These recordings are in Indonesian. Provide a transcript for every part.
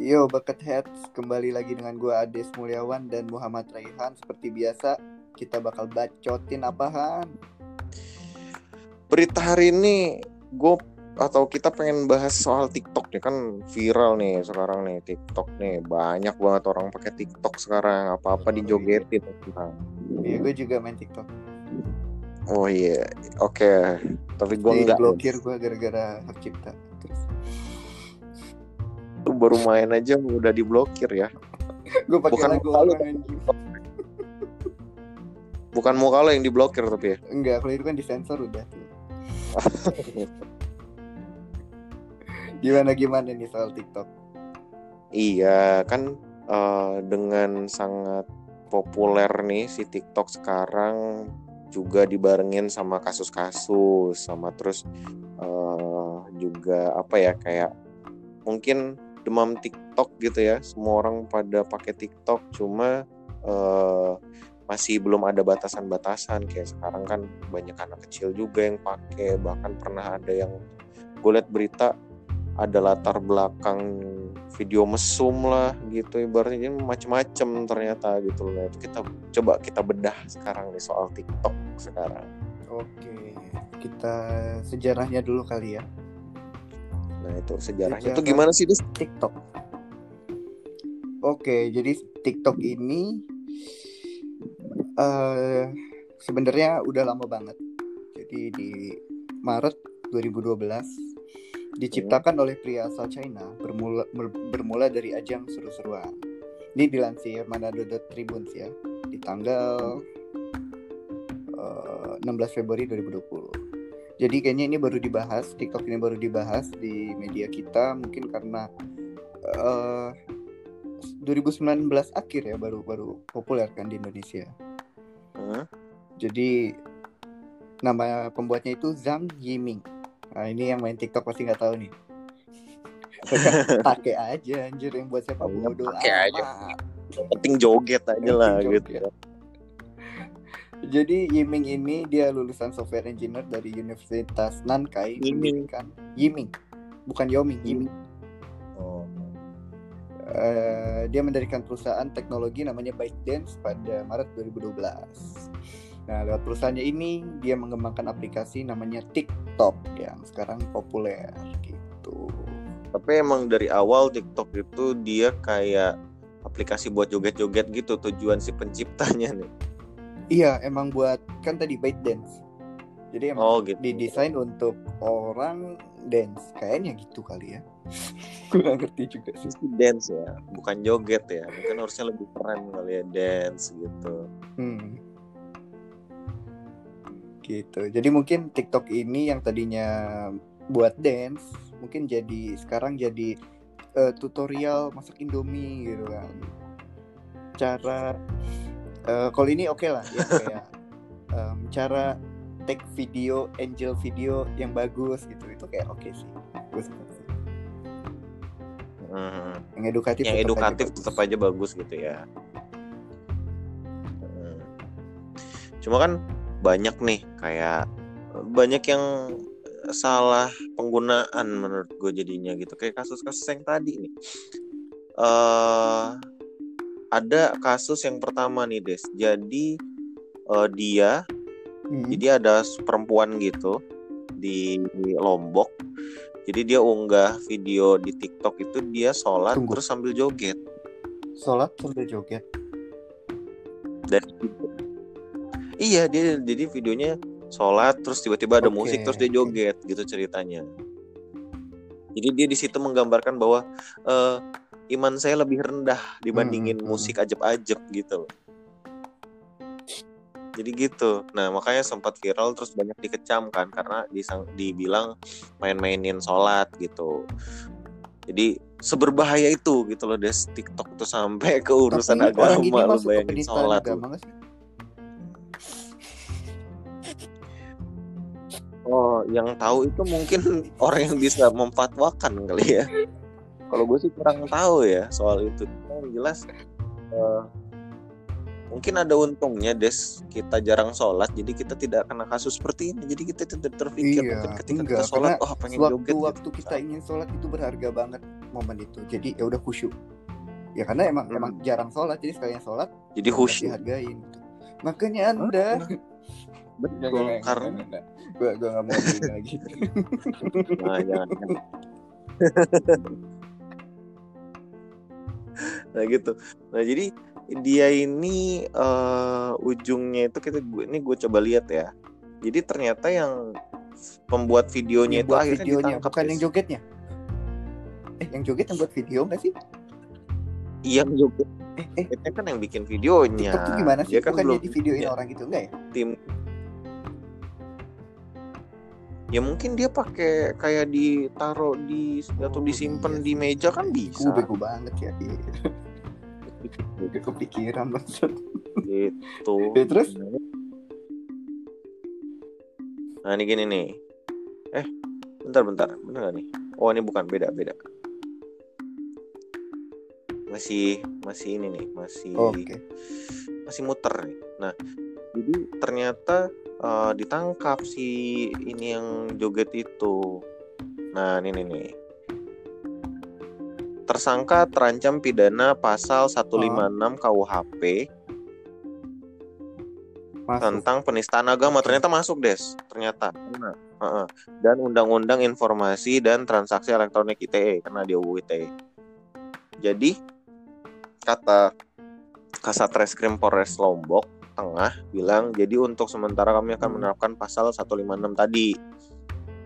Yo, Bucket Heads kembali lagi dengan gue Ades Mulyawan dan Muhammad Raihan. Seperti biasa, kita bakal bacotin apaan? Berita hari ini gue atau kita pengen bahas soal TikTok nih kan viral nih sekarang nih TikTok nih banyak banget orang pakai TikTok sekarang apa-apa Oh, dijogetin. Iya, gue juga main TikTok. Oh iya, oke. Tapi gue enggak. blokir gue gara-gara hak cipta. Terus baru main aja udah diblokir ya. gue pakai Bukan lagu muka lu. Bukan muka lo yang diblokir tapi ya. Enggak, kalau itu kan disensor udah. Gimana gimana nih soal TikTok? Iya, kan eh, dengan sangat populer nih si TikTok sekarang juga dibarengin sama kasus-kasus sama terus eh, juga apa ya kayak mungkin demam TikTok gitu ya. Semua orang pada pakai TikTok cuma eh, masih belum ada batasan-batasan. Kayak sekarang kan banyak anak kecil juga yang pakai. Bahkan pernah ada yang gue liat berita ada latar belakang video mesum lah gitu. Ibaratnya jadi macem-macem ternyata gitu loh. Nah, itu kita coba kita bedah sekarang nih soal TikTok sekarang. Oke, kita sejarahnya dulu kali ya. Nah itu sejarahnya Sejarah. itu gimana sih Des? TikTok. Oke, jadi TikTok ini eh sebenarnya udah lama banget. Jadi di Maret 2012 diciptakan oleh pria asal China bermula ber- bermula dari ajang seru-seruan. Ini dilansir Manado Tribune ya di tanggal eh, 16 Februari 2020. Jadi kayaknya ini baru dibahas, TikTok ini baru dibahas di media kita mungkin karena eh 2019 akhir ya baru baru populer kan di Indonesia. Hmm? Jadi nama pembuatnya itu Zhang Yiming. Nah ini yang main TikTok pasti nggak tahu nih. Pakai aja anjir yang buat siapa Iya, bodoh pakai aja. penting joget aja lah gitu joget. Jadi Yiming ini dia lulusan software engineer dari Universitas Nankai. Yiming. Kan? Yiming. Bukan Yoming, Yiming. Oh. Eh, dia mendirikan perusahaan teknologi namanya ByteDance pada Maret 2012. Nah, lewat perusahaannya ini dia mengembangkan aplikasi namanya TikTok yang sekarang populer gitu. tapi emang dari awal TikTok itu dia kayak aplikasi buat joget-joget gitu tujuan si penciptanya nih Iya, emang buat kan tadi ByteDance. Jadi emang oh gitu didesain untuk orang dance. Kayaknya gitu kali ya. Gue gak ngerti juga sih. Dance ya bukan joget ya mungkin harusnya lebih keren kali ya dance gitu Hmm. Gitu. Jadi mungkin TikTok ini yang tadinya buat dance, mungkin jadi sekarang jadi eh, tutorial masak Indomie gitu kan. Cara eh, kalau ini oke lah ya kayak em, cara take video, angel video yang bagus gitu. Itu kayak oke sih. Gue suka sih. Hmm. Yang edukatif yang tetap aja edukatif bagus. tetap aja bagus gitu ya. Hmm. Cuma kan banyak nih kayak banyak yang salah penggunaan menurut gue jadinya gitu kayak kasus-kasus yang tadi nih. eh ada kasus yang pertama nih Des. Jadi eh, dia Hmm. jadi ada perempuan gitu di Lombok. Jadi dia unggah video di TikTok itu dia sholat Tunggu. terus sambil joget. Sholat sambil joget. dan iya dia jadi videonya sholat terus tiba-tiba ada Oke, musik terus dia joget gitu ceritanya jadi dia di situ menggambarkan bahwa eh, iman saya lebih rendah dibandingin Hmm, musik ajeb-ajeb gitu loh. Jadi gitu. Nah makanya sempat viral terus banyak dikecam kan karena disang, dibilang main-mainin sholat gitu. Jadi seberbahaya itu gitu loh des TikTok tuh sampai ke urusan Tapi agama ke bayangin sholat agama? Oh, yang tahu itu mungkin orang yang bisa memfatwakan kali ya. Kalau gue sih kurang tahu ya soal itu. Yang jelas eh, mungkin ada untungnya des kita jarang sholat jadi kita tidak kena kasus seperti ini jadi kita tidak terpikir Iya, mungkin ketika enggak, kita sholat oh pengen waktu joget gitu. waktu kita ingin sholat itu berharga banget momen itu jadi ya udah khusyuk ya karena emang Hmm. emang jarang sholat jadi sekalian sholat jadi ya khusyuk dihargain gitu. makanya anda betul karena gue gue nggak mau gini lagi nah, jangan, jangan. nah gitu. Nah jadi dia ini eh, ujungnya itu kita gue ini gue coba lihat ya. Jadi ternyata yang pembuat videonya yang itu buat akhirnya videonya ditangkap bukan guys. yang jogetnya? Eh yang joget yang buat video nggak sih? Iya, yang joget. Eh eh. Itu kan yang bikin videonya. TikTok tuh gimana sih? Dia kan bukan belum jadi videoin punya orang gitu enggak ya? tim ya mungkin dia pakai kayak ditaruh di atau Oh, disimpan iya di meja kan bisa. Bego banget ya iya. Udah kepikiran maksud. Gitu. Ya, terus? nah ini gini nih. Eh bentar bentar. Bener gak nih? Oh ini bukan. Beda beda. Masih masih ini nih. Masih oke. masih muter nih. Nah jadi ternyata eh, ditangkap si ini yang joget itu. Nah ini nih, nih. Tersangka terancam pidana pasal 156 KUHP masuk. tentang penistaan agama. Ternyata masuk des. Ternyata. Kena. Heeh. dan undang-undang informasi dan transaksi elektronik ITE karena dia UU ITE jadi kata Kasat Reskrim Polres Lombok Tengah bilang jadi untuk sementara kami akan Hmm. menerapkan pasal 156 tadi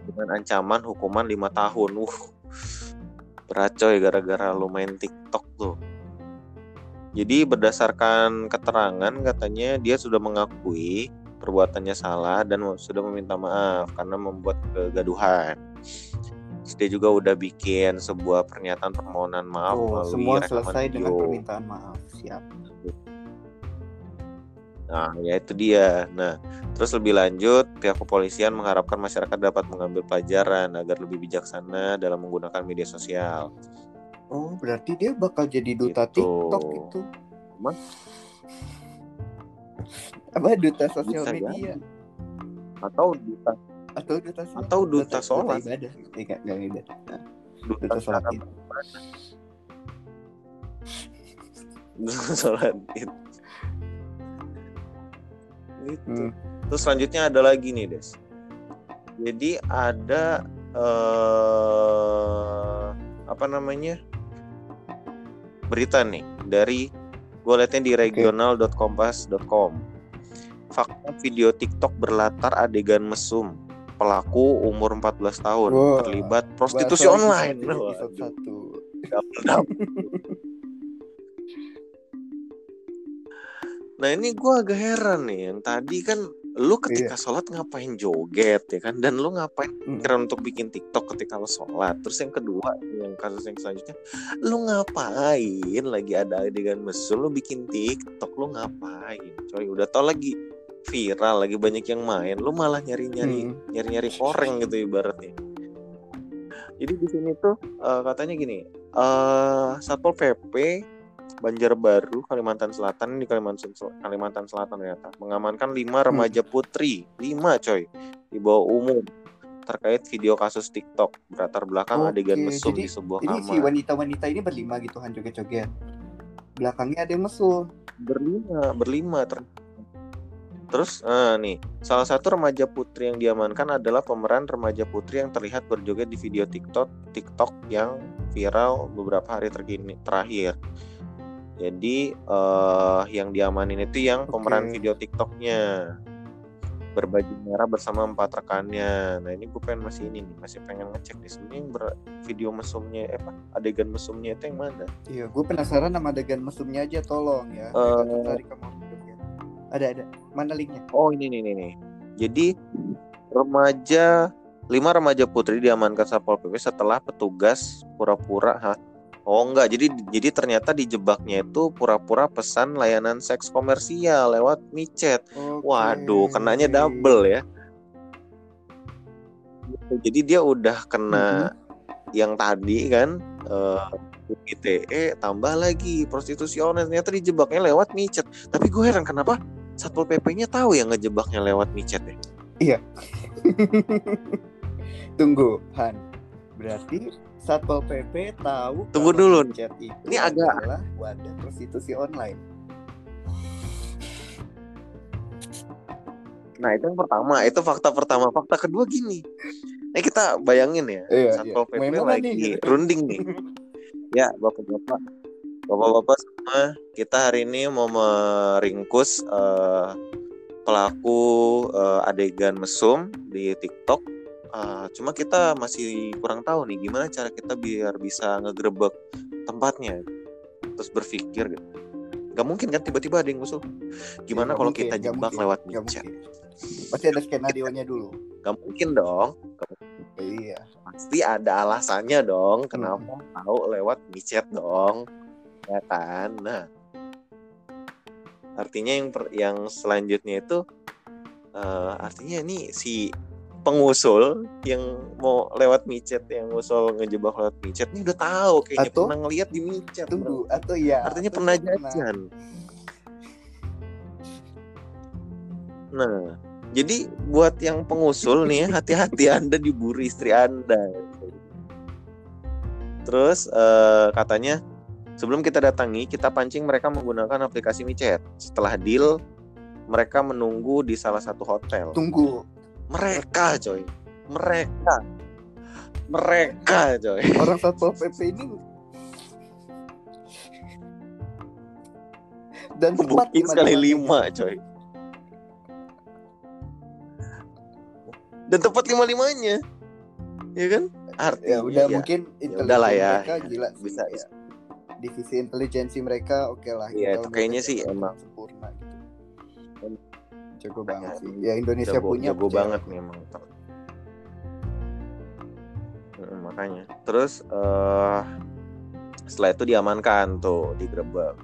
dengan ancaman hukuman lima tahun uh berat coy gara-gara lu main TikTok tuh jadi berdasarkan keterangan katanya dia sudah mengakui perbuatannya salah dan sudah meminta maaf karena membuat kegaduhan. Terus dia juga udah bikin sebuah pernyataan permohonan maaf Oh, melalui semua selesai dengan permintaan maaf siap Nah, ya itu dia. Nah, terus lebih lanjut, pihak kepolisian mengharapkan masyarakat dapat mengambil pelajaran agar lebih bijaksana dalam menggunakan media sosial. oh berarti dia bakal jadi duta Gitu. TikTok itu Emang? apa duta sosial Bisa media Atau duta atau duta sholat Atau duta sholat. ibadah eh, enggak enggak ibadah Nah, duta, duta sholat duta sholat. Gitu. Hmm. Terus selanjutnya ada lagi nih, Des. Jadi ada eh apa namanya? Berita nih dari gue liatnya di regional.kompas.com. Fakta video TikTok berlatar adegan mesum. Pelaku umur 14 tahun Wah, terlibat prostitusi online. satu, Nah ini gue agak heran nih yang tadi kan lu ketika sholat ngapain joget ya kan? Dan lu ngapain Mm. kira untuk bikin TikTok ketika lu sholat? Terus yang kedua yang kasus yang selanjutnya lu ngapain lagi ada adegan mesum? Lu bikin TikTok lu ngapain coy? Udah tau lagi viral lagi banyak yang main lu malah nyari nyari Hmm. nyari nyari koreng gitu ibaratnya. Jadi di sini tuh eh, katanya gini eh satpol pp Banjarbaru Kalimantan Selatan di Kalimantan Sel- Kalimantan Selatan ternyata. Mengamankan lima remaja putri. Lima coy. Di bawah umum. Terkait video kasus TikTok. Berlatar belakang adegan Oke, mesum jadi- di sebuah Jadi si kamar. wanita-wanita ini berlima gitu kan joget-joget. Belakangnya ada yang mesum. berlima berlima ter- terus eh, nih. Salah satu remaja putri yang diamankan adalah pemeran remaja putri yang terlihat berjoget di video TikTok TikTok yang viral beberapa hari terkini terakhir jadi eh, yang diamanin itu yang pemeran Oke. video TikToknya berbaju merah bersama empat rekannya. Nah ini gue pengen masih ini nih, masih pengen ngecek sebenarnya yang ber- video mesumnya, eh, apa adegan mesumnya itu yang mana? Iya, gue penasaran sama adegan mesumnya aja tolong ya. Joget. Ada ada. Mana linknya? Oh ini nih nih nih. Jadi remaja lima remaja putri diamankan satpol pp setelah petugas pura-pura? Oh enggak, jadi jadi ternyata dijebaknya itu pura-pura pesan layanan seks komersial lewat micet. Oke. Waduh, kenanya double ya. Jadi dia udah kena yang tadi kan eh, ITE tambah lagi prostitusi online ternyata dijebaknya lewat micet tapi gue heran kenapa satpol pp-nya tahu ya ngejebaknya lewat micet ya Iya. Tunggu, Han. Berarti Satpol PP tahu Tunggu dulu. chat itu Ini agak- adalah wadah prostitusi online. nah itu yang pertama. Itu fakta pertama. Fakta kedua gini. Nah kita bayangin ya Iya, satpol pp Memang lagi nih. runding nih. Ya bapak-bapak. Bapak-bapak semua kita hari ini mau meringkus eh, pelaku eh, adegan mesum di TikTok Eh, cuma kita masih kurang tahu nih gimana cara kita biar bisa ngegerebek tempatnya terus berpikir gitu Gak mungkin kan tiba-tiba ada yang ngusul gimana Nggak kalau mungkin, kita jebak mungkin, lewat micet mungkin. Pasti ada skenario nya dulu. Gak mungkin dong Iya. pasti ada alasannya dong kenapa Hmm. tahu lewat micet dong ya kan nah artinya yang per- yang selanjutnya itu eh, artinya ini si pengusul yang mau lewat micet yang ngusul ngejebak lewat micet ini udah tahu kayaknya Atau- pernah ngeliat di micet Tunggu atau ya. artinya atau pernah jajan. Nah jadi buat yang pengusul nih ya, hati-hati anda diburu istri anda. Terus eh, katanya sebelum kita datangi kita pancing mereka menggunakan aplikasi micet. Setelah deal mereka menunggu di salah satu hotel. Tunggu. Mereka coy mereka mereka coy Orang Satpol PP ini dan booking sekali lima coy dan tepat lima limanya ya kan artinya Ya udah ya, mungkin udah lah intelijen ya. mereka gila sih, Bisa- ya. Divisi intelijensi mereka oke lah. Iya, kita itu kayaknya sih emang. sempurna gitu. Jago banget sih. Ya Indonesia jago, punya jago percaya banget aku. nih emang Mm, makanya. Terus eh setelah itu diamankan tuh digerebek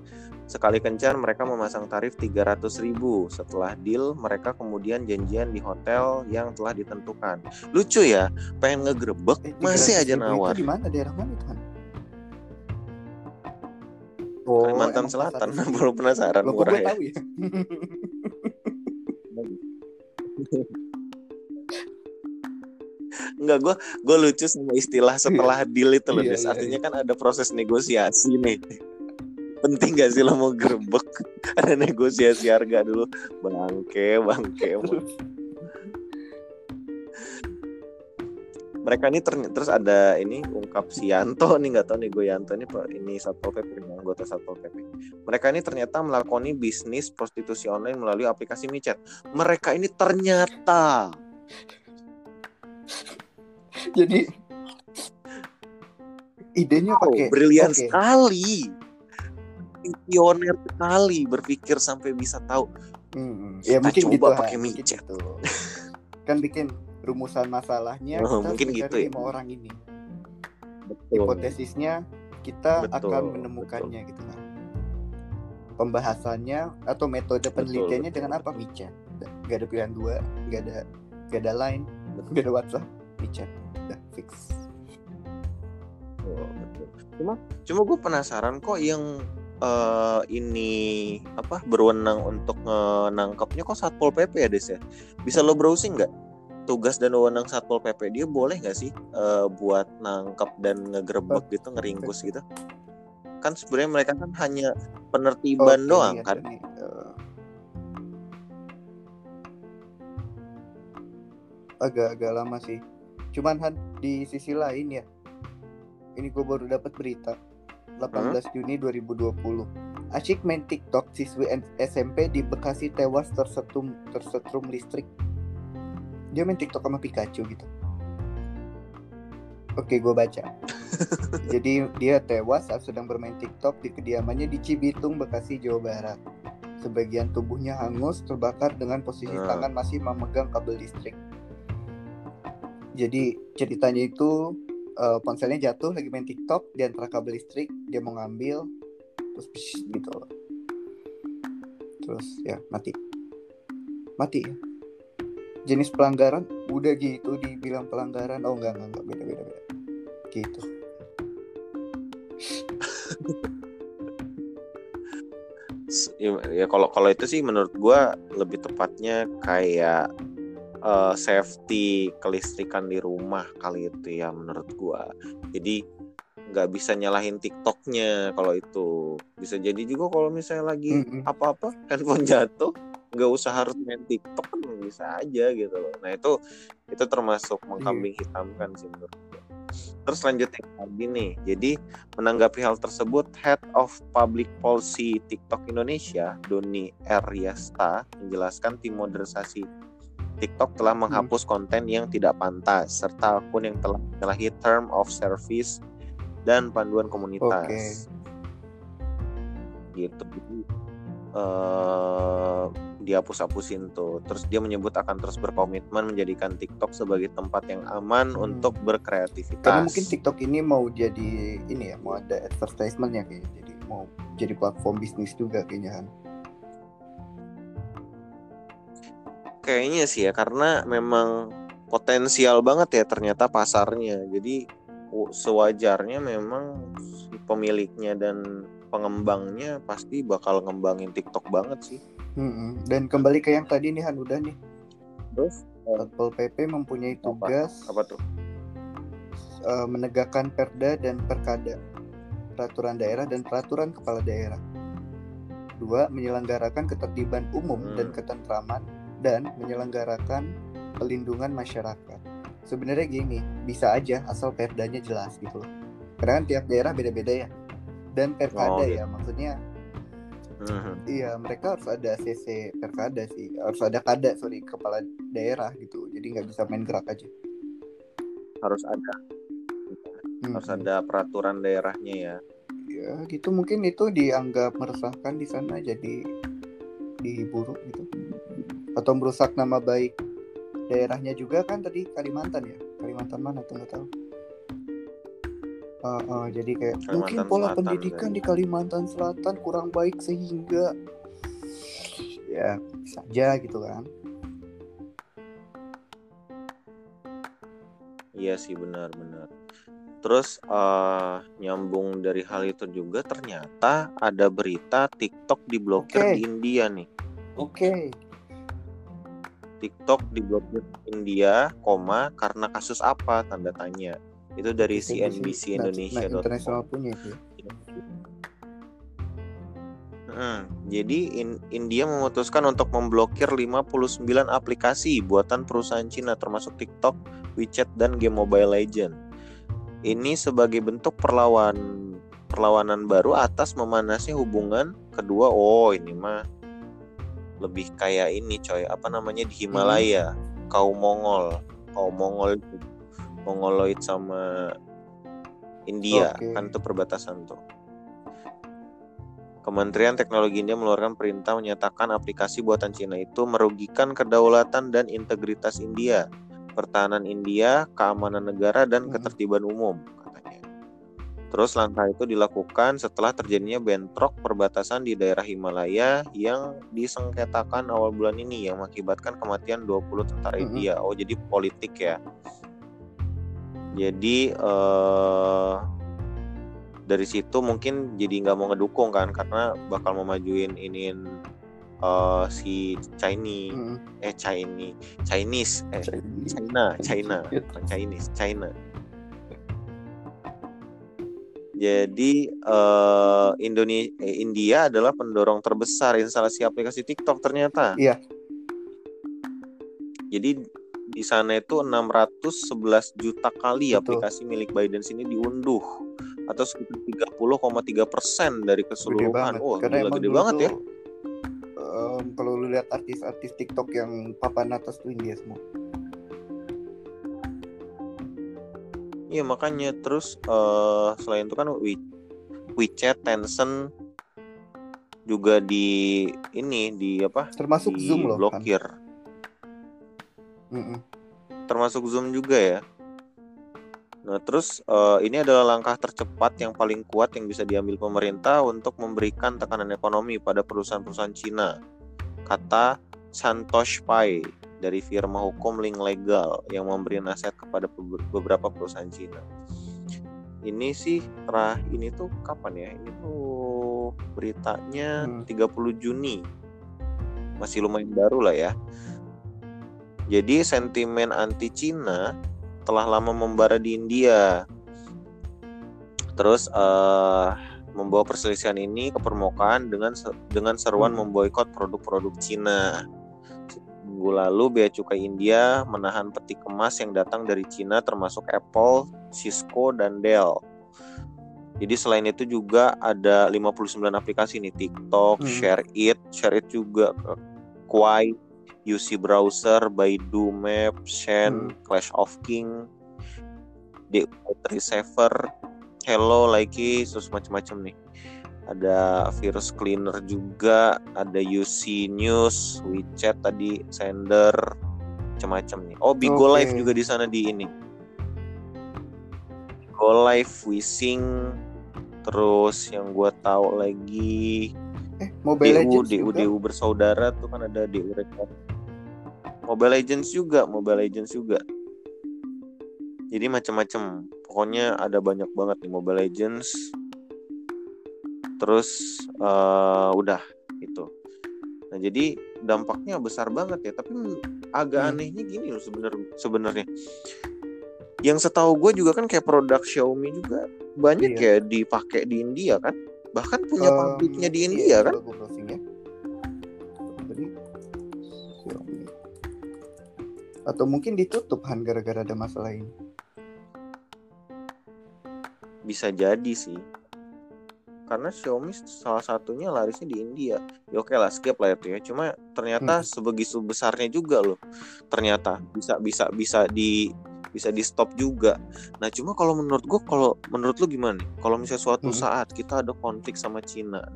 sekali kencan mereka memasang tarif 300.000 ribu. Setelah deal mereka kemudian janjian di hotel yang telah ditentukan. Lucu ya pengen ngegerebek Eh, masih 300.000 aja nawar Itu di mana? Daerah mana itu? Oh, Kalimantan Selatan. Baru penasaran Loh, kok murah gue ya tahu ya. Enggak, gue gue lucu sama istilah setelah deal itu loh, Iya, Des. iya, Artinya kan ada proses negosiasi nih. Penting gak sih lo mau gerebek? Ada negosiasi harga dulu. Bangke, bangke. Mereka ini terny- terus ada ini ungkap si Yanto nih nggak tahu nih gue Yanto ini ini satpol pp anggota satpol pp. Mereka ini ternyata melakoni bisnis prostitusi online melalui aplikasi micet. Mereka ini ternyata Jadi idenya Wow, pakai brilian oke. sekali. Pioner sekali berpikir sampai bisa tahu. Hmm, ya mungkin coba gitu pakai micet. gitu. Kan bikin rumusan masalahnya Oh, kita mungkin gitu ya. lima orang ini. Betul. Hipotesisnya kita Betul, akan menemukannya gitu kan. Pembahasannya atau metode penelitiannya betul. dengan apa? Micet. Gak ada pilihan dua, gak ada gak ada line, gak ada WhatsApp, micet. Udah fix. Betul, betul. Cuma cuma gue penasaran kok yang eh, ini apa berwenang untuk menangkapnya kok satpol pp ya Des ya? Bisa lo browsing nggak? Tugas dan wewenang satpol pp dia boleh nggak sih eh, buat nangkap dan ngegerebek gitu, ngeringkus gitu? Kan sebenarnya mereka kan hanya penertiban Oke, doang lihat kan? ini, eh, agak-agak lama sih. Cuman Han di sisi lain ya. Ini gue baru dapat berita. 18 Juni 2020. Asyik main TikTok siswi SMP di Bekasi tewas tersetrum tersetrum listrik. Dia main TikTok sama Pikachu gitu. Oke, gue baca. Jadi dia tewas saat sedang bermain TikTok di kediamannya di Cibitung, Bekasi, Jawa Barat. Sebagian tubuhnya hangus, terbakar dengan posisi Hmm. tangan masih memegang kabel listrik. Jadi ceritanya itu eh, ponselnya jatuh lagi main TikTok di antara kabel listrik, dia mau ngambil, terus psh, gitu. Terus ya mati, mati. ya. Jenis pelanggaran udah gitu dibilang pelanggaran, oh enggak enggak, enggak. Beda beda beda, gitu. ya, ya kalau kalau itu sih menurut gue lebih tepatnya kayak uh, safety kelistrikan di rumah kali itu ya menurut gue jadi nggak bisa nyalahin TikToknya kalau itu. Bisa jadi juga kalau misalnya lagi mm -hmm. apa-apa handphone jatuh nggak usah harus main TikTok. kan bisa aja gitu loh nah itu itu termasuk mengkambing iya. hitamkan sih menurut gue Terus lanjutin lagi nih. Jadi menanggapi hal tersebut, Head of Public Policy TikTok Indonesia, Doni Eryasta, menjelaskan tim modernisasi TikTok telah hmm. menghapus hmm. konten yang tidak pantas serta akun yang telah menyalahi term of service dan panduan komunitas. Okay. Gitu. Jadi, uh, dihapus-hapusin tuh. Terus dia menyebut akan terus berkomitmen menjadikan TikTok sebagai tempat yang aman hmm. untuk berkreativitas. Karena mungkin TikTok ini mau jadi ini ya, mau ada advertisement ya kayak jadi mau jadi platform bisnis juga kayaknya kan. Kayaknya sih ya karena memang potensial banget ya ternyata pasarnya. Jadi sewajarnya memang pemiliknya dan pengembangnya pasti bakal ngembangin TikTok banget sih. Dan kembali ke yang tadi nih Han udah nih. Terus Satpol PP mempunyai tugas apa, apa tuh? Uh, menegakkan perda dan perkada, peraturan daerah dan peraturan kepala daerah. Dua, menyelenggarakan ketertiban umum hmm. dan ketentraman dan menyelenggarakan pelindungan masyarakat. Sebenarnya gini, bisa aja asal perdanya jelas gitu loh. Karena kan tiap daerah beda-beda ya dan perkada oh, ya maksudnya iya mereka harus ada CC perkada sih. Harus ada kada sorry kepala daerah gitu. Jadi nggak bisa main gerak aja. Harus ada. Mm-hmm. harus ada peraturan daerahnya ya. Ya gitu. Mungkin itu dianggap meresahkan di sana jadi diburu gitu. Atau merusak nama baik daerahnya juga kan tadi Kalimantan ya? Kalimantan mana tuh nggak tahu Uh, uh, jadi kayak Kalimantan mungkin pola Selatan, pendidikan kan. di Kalimantan Selatan kurang baik sehingga ya saja gitu kan. Iya sih benar-benar. Terus uh, nyambung dari hal itu juga ternyata ada berita TikTok diblokir okay. di India nih. Oke. Okay. TikTok diblokir di India, koma karena kasus apa? Tanda tanya itu dari CNBC Indonesia. Nah, internasional punya itu. Hmm, jadi in, India memutuskan untuk memblokir 59 aplikasi buatan perusahaan Cina termasuk TikTok, WeChat dan game Mobile Legend. Ini sebagai bentuk perlawan perlawanan baru atas memanasnya hubungan kedua. Oh, ini mah lebih kayak ini coy, apa namanya di Himalaya, hmm. kaum Mongol. Kaum Mongol Mongoloid sama India okay. kan itu perbatasan tuh. Kementerian Teknologi India mengeluarkan perintah menyatakan aplikasi buatan Cina itu merugikan kedaulatan dan integritas India, pertahanan India, keamanan negara dan hmm. ketertiban umum katanya. Terus langkah itu dilakukan setelah terjadinya bentrok perbatasan di daerah Himalaya yang disengketakan awal bulan ini yang mengakibatkan kematian 20 tentara hmm. India. Oh, jadi politik ya. Jadi uh, dari situ mungkin jadi nggak mau ngedukung kan karena bakal memajuin ini uh, si Chinese hmm. eh Chinese Chinese eh Chinese. China China bukan Chinese China jadi uh, Indonesia eh, India adalah pendorong terbesar instalasi aplikasi TikTok ternyata iya jadi di sana itu 611 juta kali Betul. aplikasi milik Biden ini diunduh atau sekitar 30,3 persen dari keseluruhan. Gede oh, Karena gila, gede banget ya. Um, kalau lu lihat artis-artis TikTok yang papan atas tuh India semua. Iya makanya terus uh, selain itu kan We, WeChat, Tencent juga di ini di apa? Termasuk di Zoom loh. Blokir. Kan? Termasuk Zoom juga ya. Nah, terus uh, ini adalah langkah tercepat yang paling kuat yang bisa diambil pemerintah untuk memberikan tekanan ekonomi pada perusahaan-perusahaan Cina. Kata Santosh Pai dari firma hukum Link Legal yang memberi nasihat kepada beberapa perusahaan Cina. ini sih terah ini tuh kapan ya ini tuh beritanya Hmm. 30 Juni masih lumayan baru lah ya jadi sentimen anti Cina telah lama membara di India terus eh membawa perselisihan ini ke permukaan dengan dengan seruan Hmm. memboikot produk-produk Cina minggu lalu Bea Cukai India menahan peti kemas yang datang dari Cina termasuk Apple, Cisco, dan Dell. Jadi selain itu juga ada 59 aplikasi nih TikTok, Hmm. ShareIt, ShareIt juga Quai, UC Browser, Baidu Map, Shen, Hmm. Clash of King, DU3 Saver, Hello, Likey, terus macam-macam nih. Ada virus cleaner juga, ada UC News, WeChat tadi, Sender, macam-macam nih. Oh, Bigo Oke. Live juga di sana di ini. Bigo Live, Wising, terus yang gua tahu lagi Mobile DU, Legends DU, juga. DU bersaudara tuh kan ada DU Record. Mobile Legends juga, Mobile Legends juga. Jadi macam-macam. Pokoknya ada banyak banget nih Mobile Legends. Terus eh, udah itu. Nah jadi dampaknya besar banget ya. Tapi agak Hmm. anehnya gini loh sebenarnya. Sebenarnya. Yang setahu gue juga kan kayak produk Xiaomi juga banyak ya Iya. dipakai di India kan. Bahkan punya Em, pabriknya di iya, India kan. ya. Tadi Xiaomi. Atau mungkin ditutup Han gara-gara ada masalah ini. bisa jadi sih karena Xiaomi salah satunya larisnya di India ya oke lah skip lah itu ya cuma ternyata Hmm. sebegitu besarnya juga loh ternyata bisa bisa bisa di bisa di stop juga nah cuma kalau menurut gua kalau menurut lu gimana nih kalau misalnya suatu Hmm. saat kita ada konflik sama Cina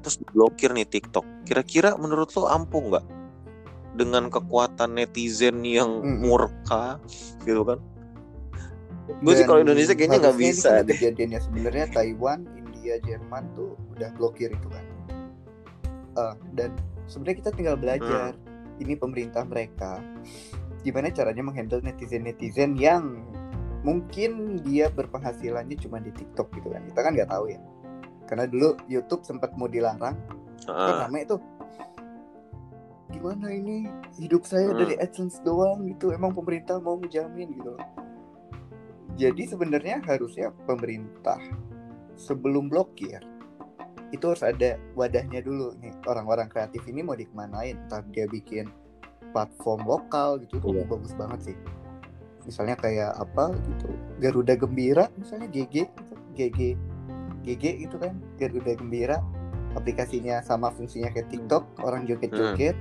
terus blokir nih TikTok kira-kira menurut lu ampuh nggak dengan kekuatan netizen yang Hmm. murka gitu kan gue sih kalau Indonesia kayaknya nggak bisa kan deh kejadiannya sebenarnya Taiwan, India, Jerman tuh udah blokir itu kan. Eh, dan sebenarnya kita tinggal belajar. Hmm. Ini pemerintah mereka gimana caranya menghandle netizen-netizen yang mungkin dia berpenghasilannya cuma di TikTok gitu kan. Kita kan nggak tahu ya. Karena dulu YouTube sempat mau dilarang, kan Heeh. rame tuh. Gimana ini hidup saya Hmm. dari AdSense doang gitu. Emang pemerintah mau menjamin gitu. Jadi sebenarnya harusnya pemerintah sebelum blokir itu harus ada wadahnya dulu nih orang-orang kreatif ini mau dikemanain entah dia bikin platform lokal gitu tuh Iya. bagus banget sih misalnya kayak apa gitu Garuda Gembira misalnya GG gitu. GG GG itu kan Garuda Gembira aplikasinya sama fungsinya kayak TikTok orang joget-joget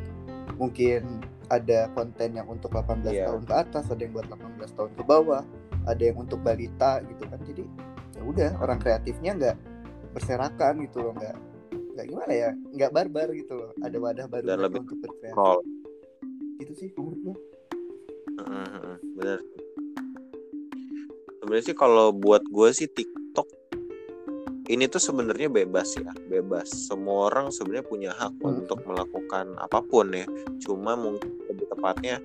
mungkin ada konten yang untuk 18 Iya. tahun ke atas ada yang buat 18 tahun ke bawah ada yang untuk balita gitu kan jadi ya udah orang kreatifnya nggak berserakan gitu loh nggak nggak gimana ya nggak barbar gitu loh ada wadah baru Dan lebih untuk berkreasi. Itu sih menurut heeh, bener. Sebenarnya sih kalau buat gue sih TikTok ini tuh sebenarnya bebas ya bebas. Semua orang sebenarnya punya hak Hmm. untuk melakukan apa pun ya. Cuma mungkin lebih tepatnya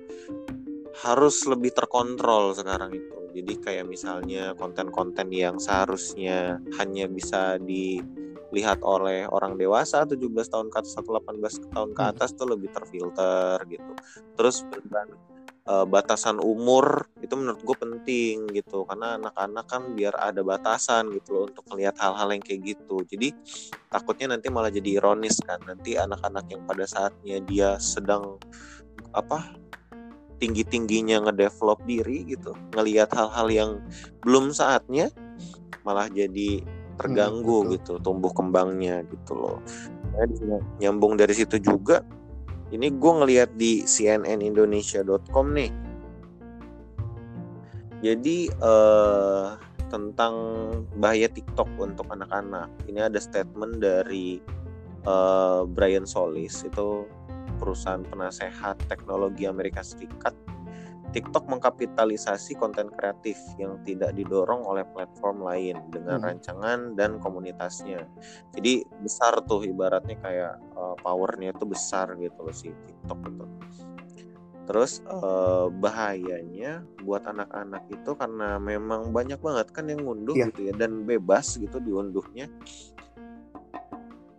harus lebih terkontrol sekarang itu. Jadi kayak misalnya konten-konten yang seharusnya hanya bisa dilihat oleh orang dewasa 17 tahun ke atas atau 18 tahun ke Hmm. atas tuh lebih terfilter gitu terus beneran eh, batasan umur itu menurut gue penting gitu karena anak-anak kan biar ada batasan gitu loh untuk melihat hal-hal yang kayak gitu jadi takutnya nanti malah jadi ironis kan nanti anak-anak yang pada saatnya dia sedang apa tinggi tingginya ngedevelop diri gitu ngelihat hal-hal yang belum saatnya malah jadi terganggu Hmm, betul. gitu tumbuh kembangnya gitu loh. Nah, nyambung dari situ juga ini gue ngelihat di cnnindonesia.com nih. Jadi eh, tentang bahaya TikTok untuk anak-anak. Ini ada statement dari eh, Brian Solis itu perusahaan penasehat teknologi Amerika Serikat TikTok mengkapitalisasi konten kreatif yang tidak didorong oleh platform lain dengan Hmm. rancangan dan komunitasnya. Jadi besar tuh ibaratnya kayak uh, powernya itu besar gitu loh si TikTok itu. terus eh, bahayanya buat anak-anak itu karena memang banyak banget kan yang ngunduh Iya. gitu ya dan bebas gitu diunduhnya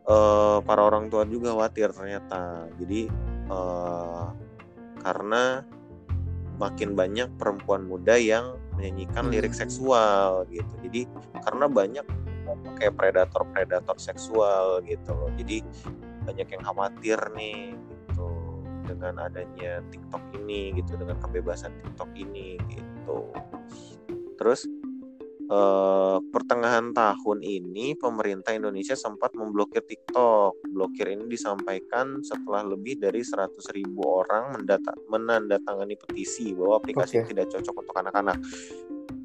eh, para orang tua juga khawatir ternyata jadi eh, karena makin banyak perempuan muda yang menyanyikan lirik Hmm. seksual gitu. Jadi karena banyak kayak predator-predator seksual gitu loh. Jadi banyak yang khawatir nih gitu dengan adanya TikTok ini gitu dengan kebebasan TikTok ini gitu. Terus eh, pertengahan tahun ini pemerintah Indonesia sempat memblokir TikTok. Blokir ini disampaikan setelah lebih dari 100.000 ribu orang mendata, menandatangani petisi bahwa aplikasi Oke. tidak cocok untuk anak-anak.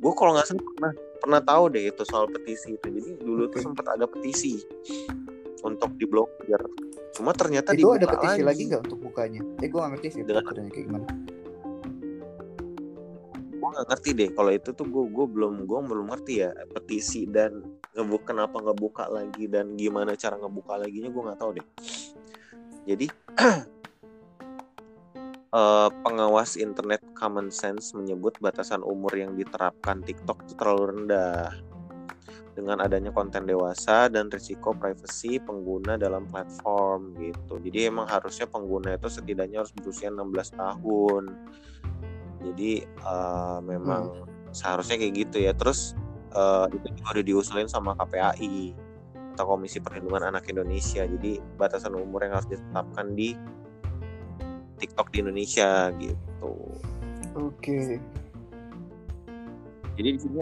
Gue kalau nggak salah pernah pernah tahu deh itu soal petisi itu. Jadi dulu tuh Oke. sempat ada petisi untuk diblokir. Cuma ternyata itu ada petisi lagi nggak untuk bukanya eh gue gak ngerti sih Dengan- kayak gimana gue nggak ngerti deh kalau itu tuh gue gue belum gue belum ngerti ya petisi dan ngebuka kenapa ngebuka lagi dan gimana cara ngebuka laginya gue nggak tahu deh jadi eh, pengawas internet Common Sense menyebut batasan umur yang diterapkan TikTok itu terlalu rendah dengan adanya konten dewasa dan risiko privacy pengguna dalam platform gitu. Jadi emang harusnya pengguna itu setidaknya harus berusia 16 tahun. Jadi eh, memang seharusnya kayak gitu ya. Terus eh, itu juga udah diusulin sama KPAI atau Komisi Perlindungan Anak Indonesia. Jadi batasan umur yang harus ditetapkan di TikTok di Indonesia gitu. oke Jadi di sini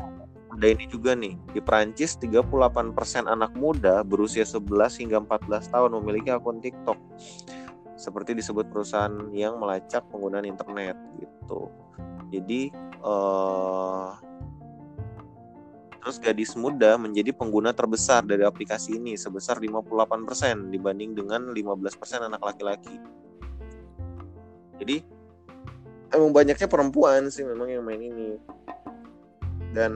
ada ini juga nih. Di Prancis 38% anak muda berusia 11 hingga 14 tahun memiliki akun TikTok. Seperti disebut perusahaan yang melacak penggunaan internet gitu. Jadi eh terus gadis muda menjadi pengguna terbesar dari aplikasi ini sebesar 58% dibanding dengan 15% anak laki-laki. Jadi emang banyaknya perempuan sih memang yang main ini. Dan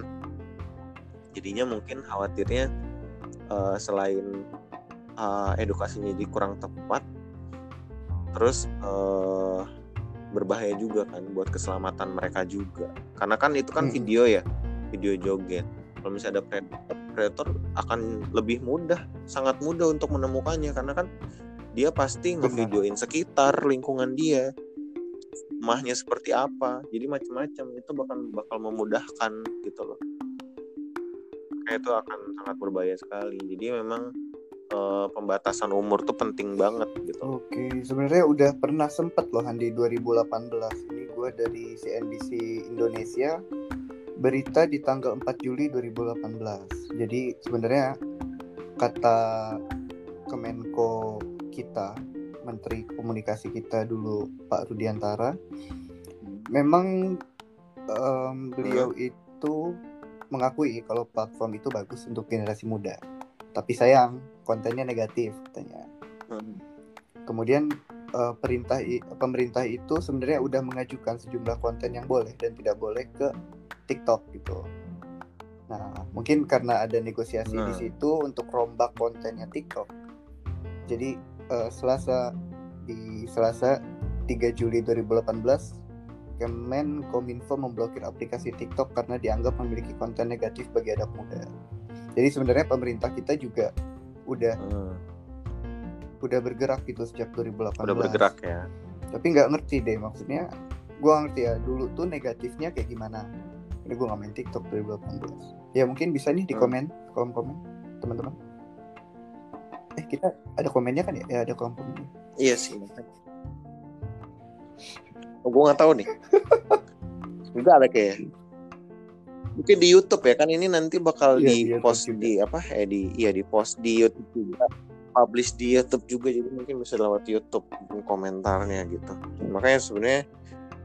jadinya mungkin khawatirnya eh, selain eh, edukasinya jadi kurang tepat terus eh, berbahaya juga kan buat keselamatan mereka juga. Karena kan itu kan Mm-mm. video ya video joget. Kalau misalnya ada predator predator akan lebih mudah sangat mudah untuk menemukannya. Karena kan dia pasti ngevideoin sekitar lingkungan dia rumahnya seperti apa. Jadi macam-macam itu bakal bakal memudahkan gitu loh. Kayak itu akan sangat berbahaya sekali. Jadi memang eh, pembatasan umur tuh penting banget gitu Oke, sebenarnya udah pernah sempet loh Han di 2018. Ini gue dari CNBC Indonesia berita di tanggal 4 Juli 2018. Jadi sebenarnya kata Kemenko kita, Menteri Komunikasi kita dulu Pak Rudiantara, memang em, beliau itu mengakui kalau platform itu bagus untuk generasi muda. Tapi sayang, kontennya negatif katanya. Hmm. Kemudian eh, perintah pemerintah itu sebenarnya udah mengajukan sejumlah konten yang boleh dan tidak boleh ke TikTok gitu. Nah, mungkin karena ada negosiasi di Nah. situ untuk rombak kontennya TikTok. Jadi eh, Selasa di Selasa 3 Juli 2018 Kemenkominfo memblokir aplikasi TikTok karena dianggap memiliki konten negatif bagi anak muda. Jadi sebenarnya pemerintah kita juga udah Hmm. udah bergerak gitu sejak 2018. udah bergerak ya Tapi nggak ngerti deh maksudnya. Gua ngerti ya dulu tuh negatifnya kayak gimana. Ini gua nggak main TikTok 2018. Ya mungkin bisa nih di Hmm. komen kolom komen teman-teman. Eh kita ada komennya kan ya? Ya ada kolom komen. iya sih oh, gue nggak tahu nih enggak ada kayak mungkin di YouTube ya kan ini nanti bakal Iya, di, di post juga. di apa eh di iya di post di YouTube juga publish di YouTube juga jadi mungkin bisa lewat YouTube komentarnya gitu makanya sebenarnya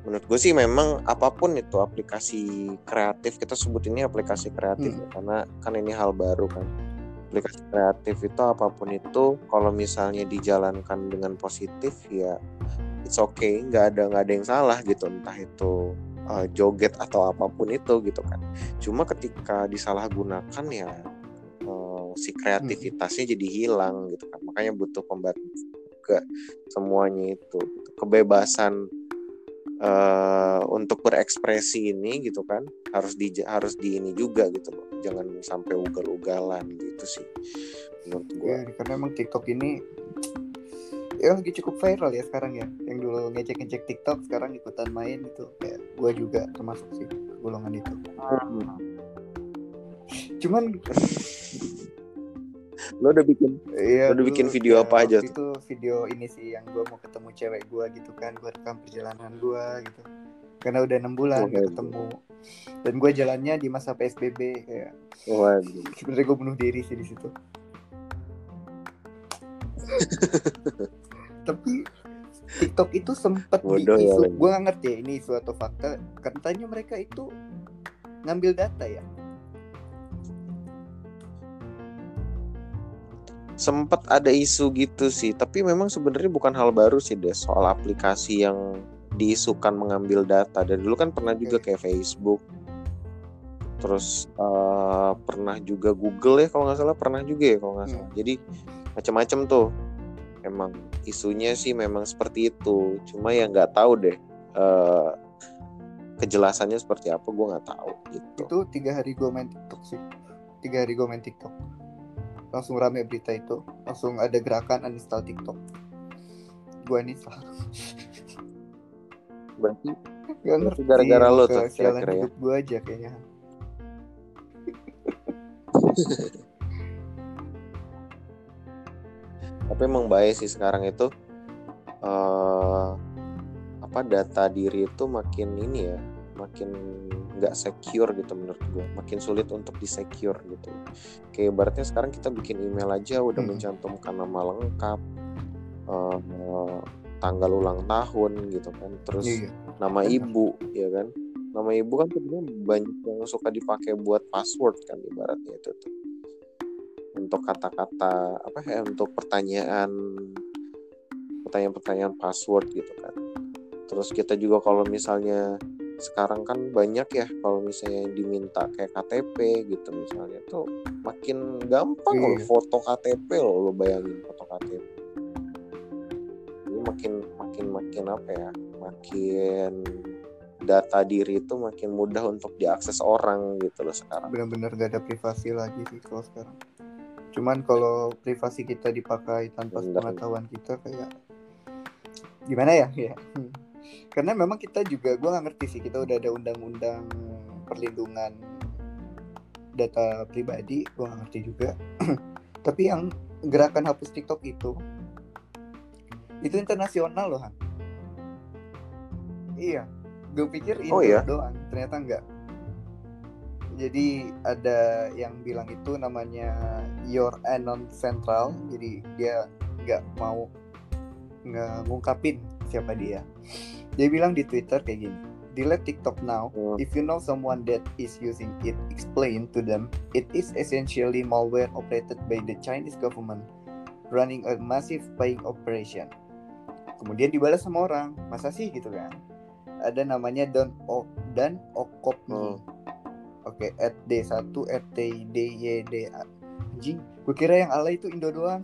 menurut gue sih memang apa pun itu aplikasi kreatif kita sebut ini aplikasi kreatif Hmm. ya, karena kan ini hal baru kan aplikasi kreatif itu apa pun itu kalau misalnya dijalankan dengan positif ya it's okay nggak ada nggak ada yang salah gitu entah itu uh, joget atau apa pun itu gitu kan. Cuma ketika disalahgunakan ya uh, si kreativitasnya jadi hilang gitu kan. Makanya butuh pembatas juga semuanya itu. Kebebasan uh, untuk berekspresi ini gitu kan harus di harus di ini juga gitu loh. Jangan sampai ugal-ugalan gitu sih menurut gue ya, karena emang TikTok ini ya lagi cukup viral ya sekarang ya. Yang dulu ngecek-ngecek TikTok sekarang ikutan main itu kayak gue juga termasuk sih golongan itu hmm. cuman lo udah bikin iya, lo udah bikin video ya, apa aja tuh? itu video ini sih yang gue mau ketemu cewek gue gitu kan gue rekam perjalanan gue gitu karena udah enam bulan gak ketemu dan gue jalannya di masa psbb ya Waduh. sebenarnya gue bunuh diri sih di situ tapi TikTok itu sempat di isu. ya, gue gak ngerti ya ini suatu fakta. Katanya mereka itu ngambil data ya. Sempat ada isu gitu sih tapi memang sebenarnya bukan hal baru sih deh soal aplikasi yang diisukan mengambil data. Dan dulu kan pernah juga kayak Facebook terus uh, pernah juga Google ya kalau nggak salah. Pernah juga ya kalau nggak salah. Hmm. jadi macam-macam tuh emang isunya sih memang seperti itu. Cuma ya nggak tahu deh uh, kejelasannya seperti apa gue nggak tahu gitu. Itu tiga hari gue main TikTok sih. Tiga hari gue main TikTok. Langsung rame berita itu. Langsung ada gerakan uninstall TikTok. Gue uninstall. Berarti gak ngerti gara-gara lo tuh kira-kira ya? gue aja kayaknya tapi emang baik sih sekarang itu uh, apa data diri itu makin ini ya makin nggak secure gitu menurut gue makin sulit untuk disecure gitu. Kayak ibaratnya sekarang kita bikin email aja udah hmm. mencantumkan nama lengkap uh, tanggal ulang tahun gitu kan. Terus iya. nama ibu ya kan. Nama ibu kan sebenarnya banyak yang suka dipakai buat password kan ibaratnya itu tuh untuk kata-kata apa ya untuk pertanyaan pertanyaan-pertanyaan password gitu kan. Terus kita juga kalau misalnya sekarang kan banyak ya kalau misalnya diminta kayak KTP gitu misalnya tuh makin gampang iya. loh foto KTP loh lo bayangin foto KTP ini makin makin makin apa ya makin data diri itu makin mudah untuk diakses orang gitu loh sekarang. Benar-benar gak ada privasi lagi sih kalau sekarang cuman kalau privasi kita dipakai tanpa pengetahuan kita kayak gimana ya? Ya. Karena memang kita juga gue nggak ngerti sih kita udah ada undang-undang perlindungan data pribadi gue nggak ngerti juga. Tapi yang gerakan hapus TikTok itu itu internasional loh Han. Iya. Gue pikir itu oh, iya? doang ternyata enggak jadi ada yang bilang itu namanya Your Anon Central jadi dia nggak mau ngungkapin siapa dia dia bilang di Twitter kayak gini, delete TikTok now. Hmm. If you know someone that is using it, explain to them it is essentially malware operated by the Chinese government running a massive spying operation. Kemudian dibalas sama orang, masa sih gitu kan? Ada namanya Don O dan Okopni. Hmm. Oke, okay, at D1 at T D Y D A. Anjing, gue kira yang alay itu Indo doang.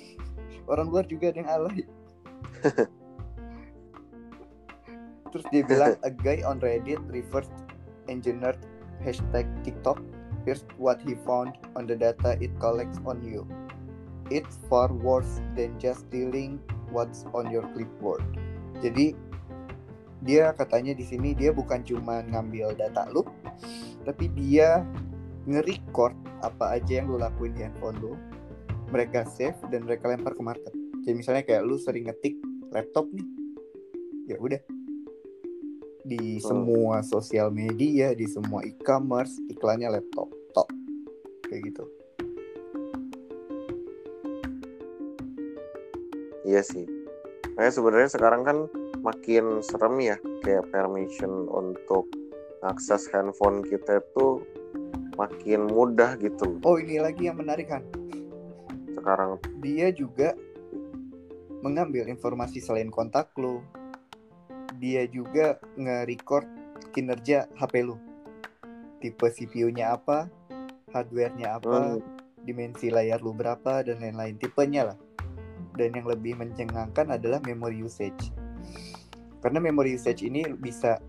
Orang luar juga ada yang alay. terus dia bilang a guy on Reddit reverse engineered hashtag TikTok here's what he found on the data it collects on you it's far worse than just stealing what's on your clipboard jadi dia katanya di sini dia bukan cuma ngambil data lu tapi dia nge-record apa aja yang lu lakuin di handphone lu mereka save dan mereka lempar ke market jadi misalnya kayak lu sering ngetik laptop nih ya udah di hmm. semua sosial media, di semua e-commerce, iklannya laptop, top. Kayak gitu. Iya sih. Kayak sebenarnya sekarang kan makin serem ya kayak permission untuk akses handphone kita itu makin mudah gitu. Oh, ini lagi yang menarik kan. Sekarang dia juga mengambil informasi selain kontak lo, dia juga nge-record kinerja HP lu. Tipe CPU-nya apa, hardware-nya apa, hmm. dimensi layar lu berapa dan lain-lain tipenya lah. Dan yang lebih mencengangkan adalah memory usage. karena memory usage ini bisa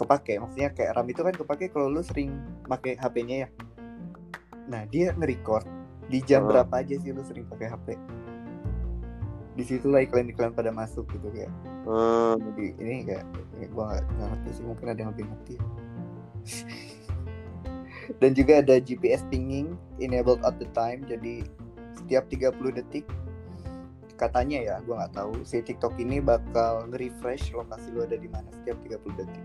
kepake. Maksudnya kayak RAM itu kan kepake kalau lu sering pakai HP-nya ya. Nah dia nge-record di jam Hmm. berapa aja sih lu sering pakai HP? Di situ lah iklan-iklan pada masuk gitu kayak. Hmm, Jadi ini kayak ya gua nggak ngerti sih mungkin ada yang lebih ngerti. Dan juga ada GPS pinging enabled at the time jadi setiap 30 detik katanya ya gua nggak tahu si TikTok ini bakal nge-refresh lokasi lu ada di mana setiap 30 detik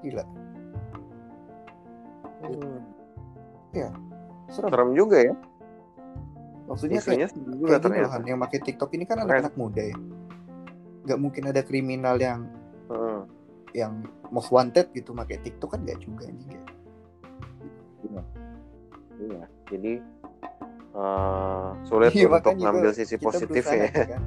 gila. Hmm. serem serem juga ya. Maksudnya kayak isunya serem juga kayak gini ternyata. Han, yang pakai TikTok ini kan anak-anak muda ya. Nggak mungkin ada kriminal yang Hmm. yang most wanted gitu pakai TikTok kan nggak juga anjing kayak Iya, jadi eh, sulit Iya, untuk ngambil sisi kita positif berusaha ya. gitu kan.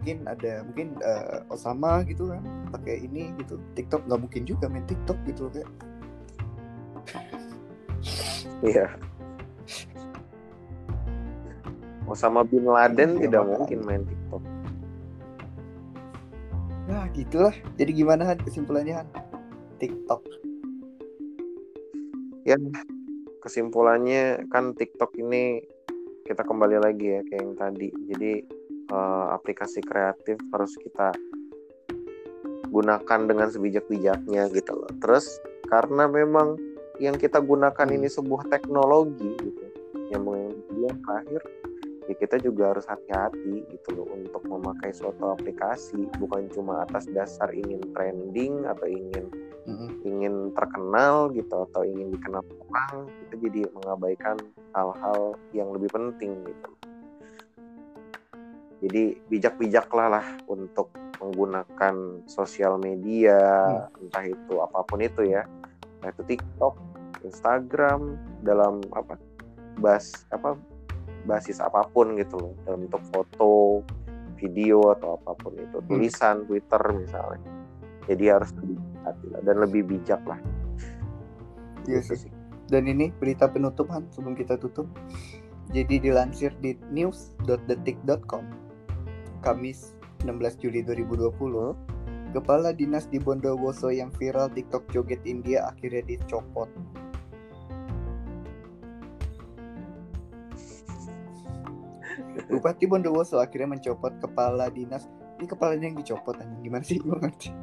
Ya, mungkin ada mungkin eh, Osama gitu kan pakai ini gitu TikTok nggak mungkin juga main TikTok gitu loh kayak Iya. Osama bin Laden Iya, tidak mungkin main TikTok. nah gitulah jadi gimana Han kesimpulannya Han TikTok Ya, kesimpulannya kan TikTok ini kita kembali lagi ya kayak yang tadi. Jadi eh, aplikasi kreatif harus kita gunakan dengan sebijak-bijaknya gitu loh. Terus karena memang yang kita gunakan Hmm. ini sebuah teknologi gitu, yang yang terakhir ya kita juga harus hati-hati gitu loh untuk memakai suatu aplikasi bukan cuma atas dasar ingin trending atau ingin Mm-mm. ingin terkenal gitu atau ingin dikenal orang kita jadi mengabaikan hal-hal yang lebih penting gitu jadi bijak-bijaklah lah untuk menggunakan sosial media entah itu apa pun itu ya. Entah itu TikTok Instagram dalam apa bas apa basis apa pun gitu loh. Dalam bentuk foto video atau apa pun itu. Tulisan Twitter misalnya. Jadi harus lebih hati lah dan lebih bijak lah. Iya Gitu sih. dan ini berita penutup Han sebelum kita tutup. Jadi dilansir di news.detik.com Kamis 16 Juli 2020 Kepala Dinas di Bondowoso yang viral TikTok joget India akhirnya dicopot Bupati Bondowoso akhirnya mencopot kepala dinas. Ini kepalanya yang dicopot anjing. Gimana sih? Gue ngerti.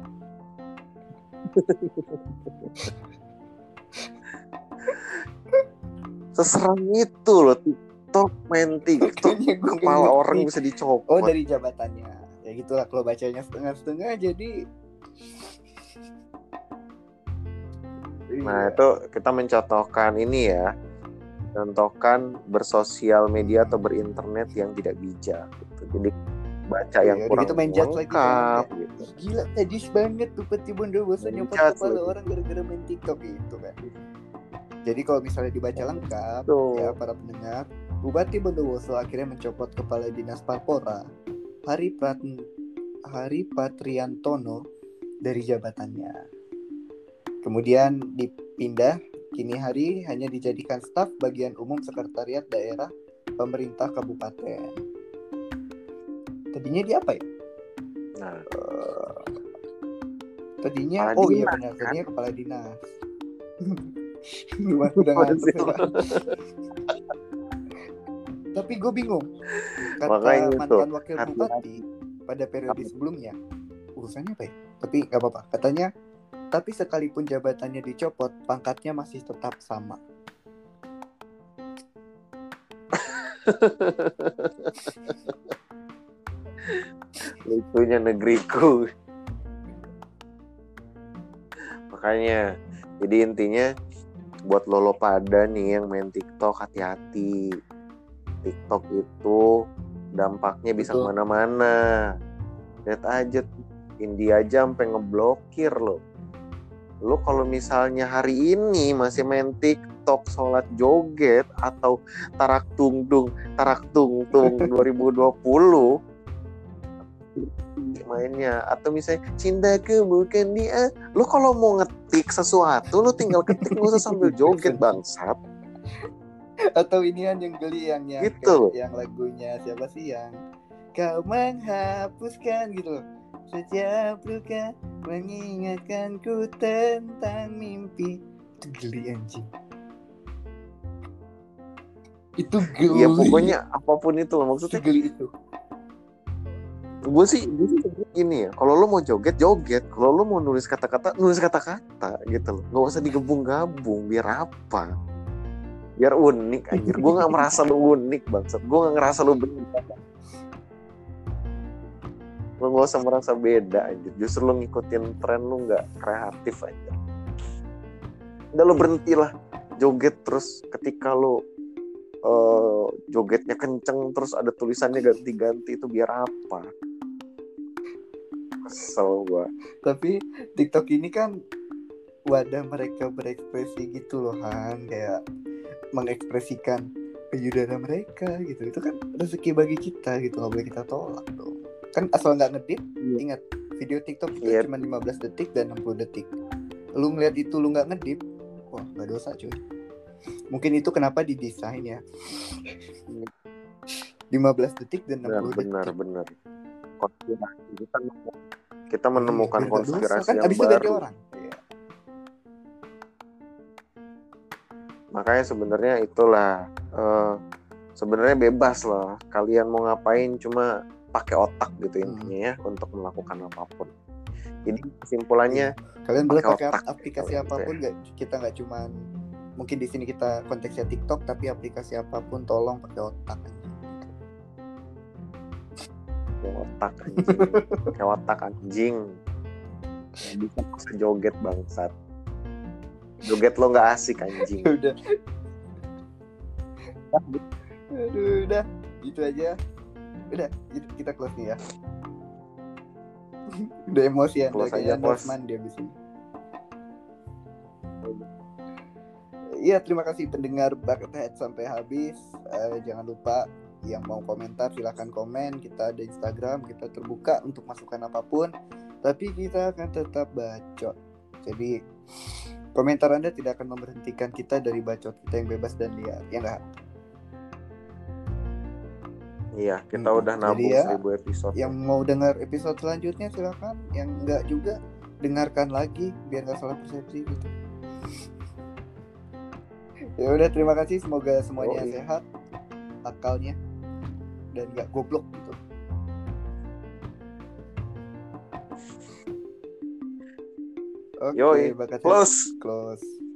seserang itu loh TikTok main TikTok kepala orang bisa dicopot Oh dari jabatannya. Ya gitulah kalau bacanya setengah-setengah jadi. Nah itu kita mencontohkan ini ya, contohkan bersosial media atau berinternet yang tidak bijak. Gitu. Jadi baca yang Iya, udah kurang gitu main judge lagi kan, Gitu. Gila tedis banget tuh nyopot judge kepala lagi. orang gara-gara main TikTok gitu kan. Jadi kalau misalnya dibaca lengkap Tuh. ya para pendengar, Bupati Bondowoso akhirnya mencopot kepala dinas Parpora Hari Prat Hari Patriantono dari jabatannya. Kemudian dipindah kini hari hanya dijadikan staf bagian umum sekretariat daerah pemerintah kabupaten. Tadinya dia apa ya? Nah, Eh, tadinya Kepala oh iya benar kan? tadinya kepala dinas. Gimana udah ngantuk? Tapi gue bingung. Kata Makanya itu, mantan wakil hati-hati. bupati pada periode sebelumnya, urusannya apa ya? Tapi nggak apa-apa. Katanya, tapi sekalipun jabatannya dicopot, pangkatnya masih tetap sama. lucunya negeriku. Makanya, jadi intinya buat lolo pada nih yang main TikTok hati-hati. TikTok itu dampaknya bisa Betul. ke mana-mana. Lihat aja India aja sampai ngeblokir loh. Lu kalau misalnya hari ini masih main TikTok sholat joget atau tarak tung dung tarak tung tung 2020 mainnya atau misalnya cintaku bukan dia lu kalau mau ngetik sesuatu lu tinggal ketik lu usah sambil joget bangsat Atau ini yang geli yang yang, Gitu yang lagunya siapa sih yang kau menghapuskan gitu loh. Setiap luka mengingatkanku tentang mimpi. Itu geli anjing. Itu geli. Ya pokoknya apa pun itu loh maksudnya geli itu. Gue sih gue sih gini ya kalau lo mau joget joget. Kalau lo mau nulis kata-kata nulis kata-kata gitu loh. Nggak usah digabung-gabung biar apa biar unik anjir. Gue nggak merasa lo unik bangsat. Gue nggak ngerasa lo beda lo nggak usah merasa beda anjir. Justru lo ngikutin tren lo nggak kreatif aja udah lo berhenti lah joget terus ketika lo uh, jogetnya kenceng terus ada tulisannya ganti-ganti itu biar apa? Kesel gua. Tapi TikTok ini kan wadah mereka berekspresi gitu loh Han. Kayak mengekspresikan payudara mereka gitu. Itu kan rezeki bagi kita gitu nggak boleh kita tolak dong. Kan asal nggak ngedit Iya. ingat video TikTok itu Iya. cuma 15 detik dan 60 detik. Lu ngeliat itu lu nggak ngedit wah nggak dosa cuy. Mungkin itu kenapa didesain ya. 15 detik dan 60 benar detik. benar benar. Konspirasi kita kita menemukan Biar nggak dosa, konspirasi kan yang abis itu baru. orang. Iya. Makanya sebenarnya itulah eh, sebenarnya bebas lah kalian mau ngapain cuma pakai otak gitu Hmm. intinya ya untuk melakukan apa pun. Jadi kesimpulannya kalian boleh Pakai otak aplikasi gitu ya. apa pun nggak? Kita nggak cuman mungkin di sini kita konteksnya TikTok tapi aplikasi apa pun tolong pakai otak pakai otak anjing. Pakai otak anjing. Bisa joget bangsat joget lo nggak asik anjing. Udah. Aduh udah. Gitu aja. Udah gitu- kita close nih ya. Udah emosian Close udah kayaknya aja, close. Northman dia abis ini. Iya terima kasih pendengar Buckethead sampai habis. Eh, Jangan lupa yang mau komentar silahkan komen. Kita ada Instagram kita terbuka untuk masukan apa pun. Tapi kita akan tetap bacot. Jadi komentar Anda tidak akan memberhentikan kita dari bacot kita yang bebas dan liar Ya enggak? iya kita Hmm, udah nabung ya, seribu episode Yang mau dengar episode selanjutnya silahkan Yang enggak juga dengarkan lagi biar nggak salah persepsi gitu ya udah terima kasih semoga semuanya Yoi. sehat akalnya dan nggak goblok gitu oke Yoi. Buckethead close. Close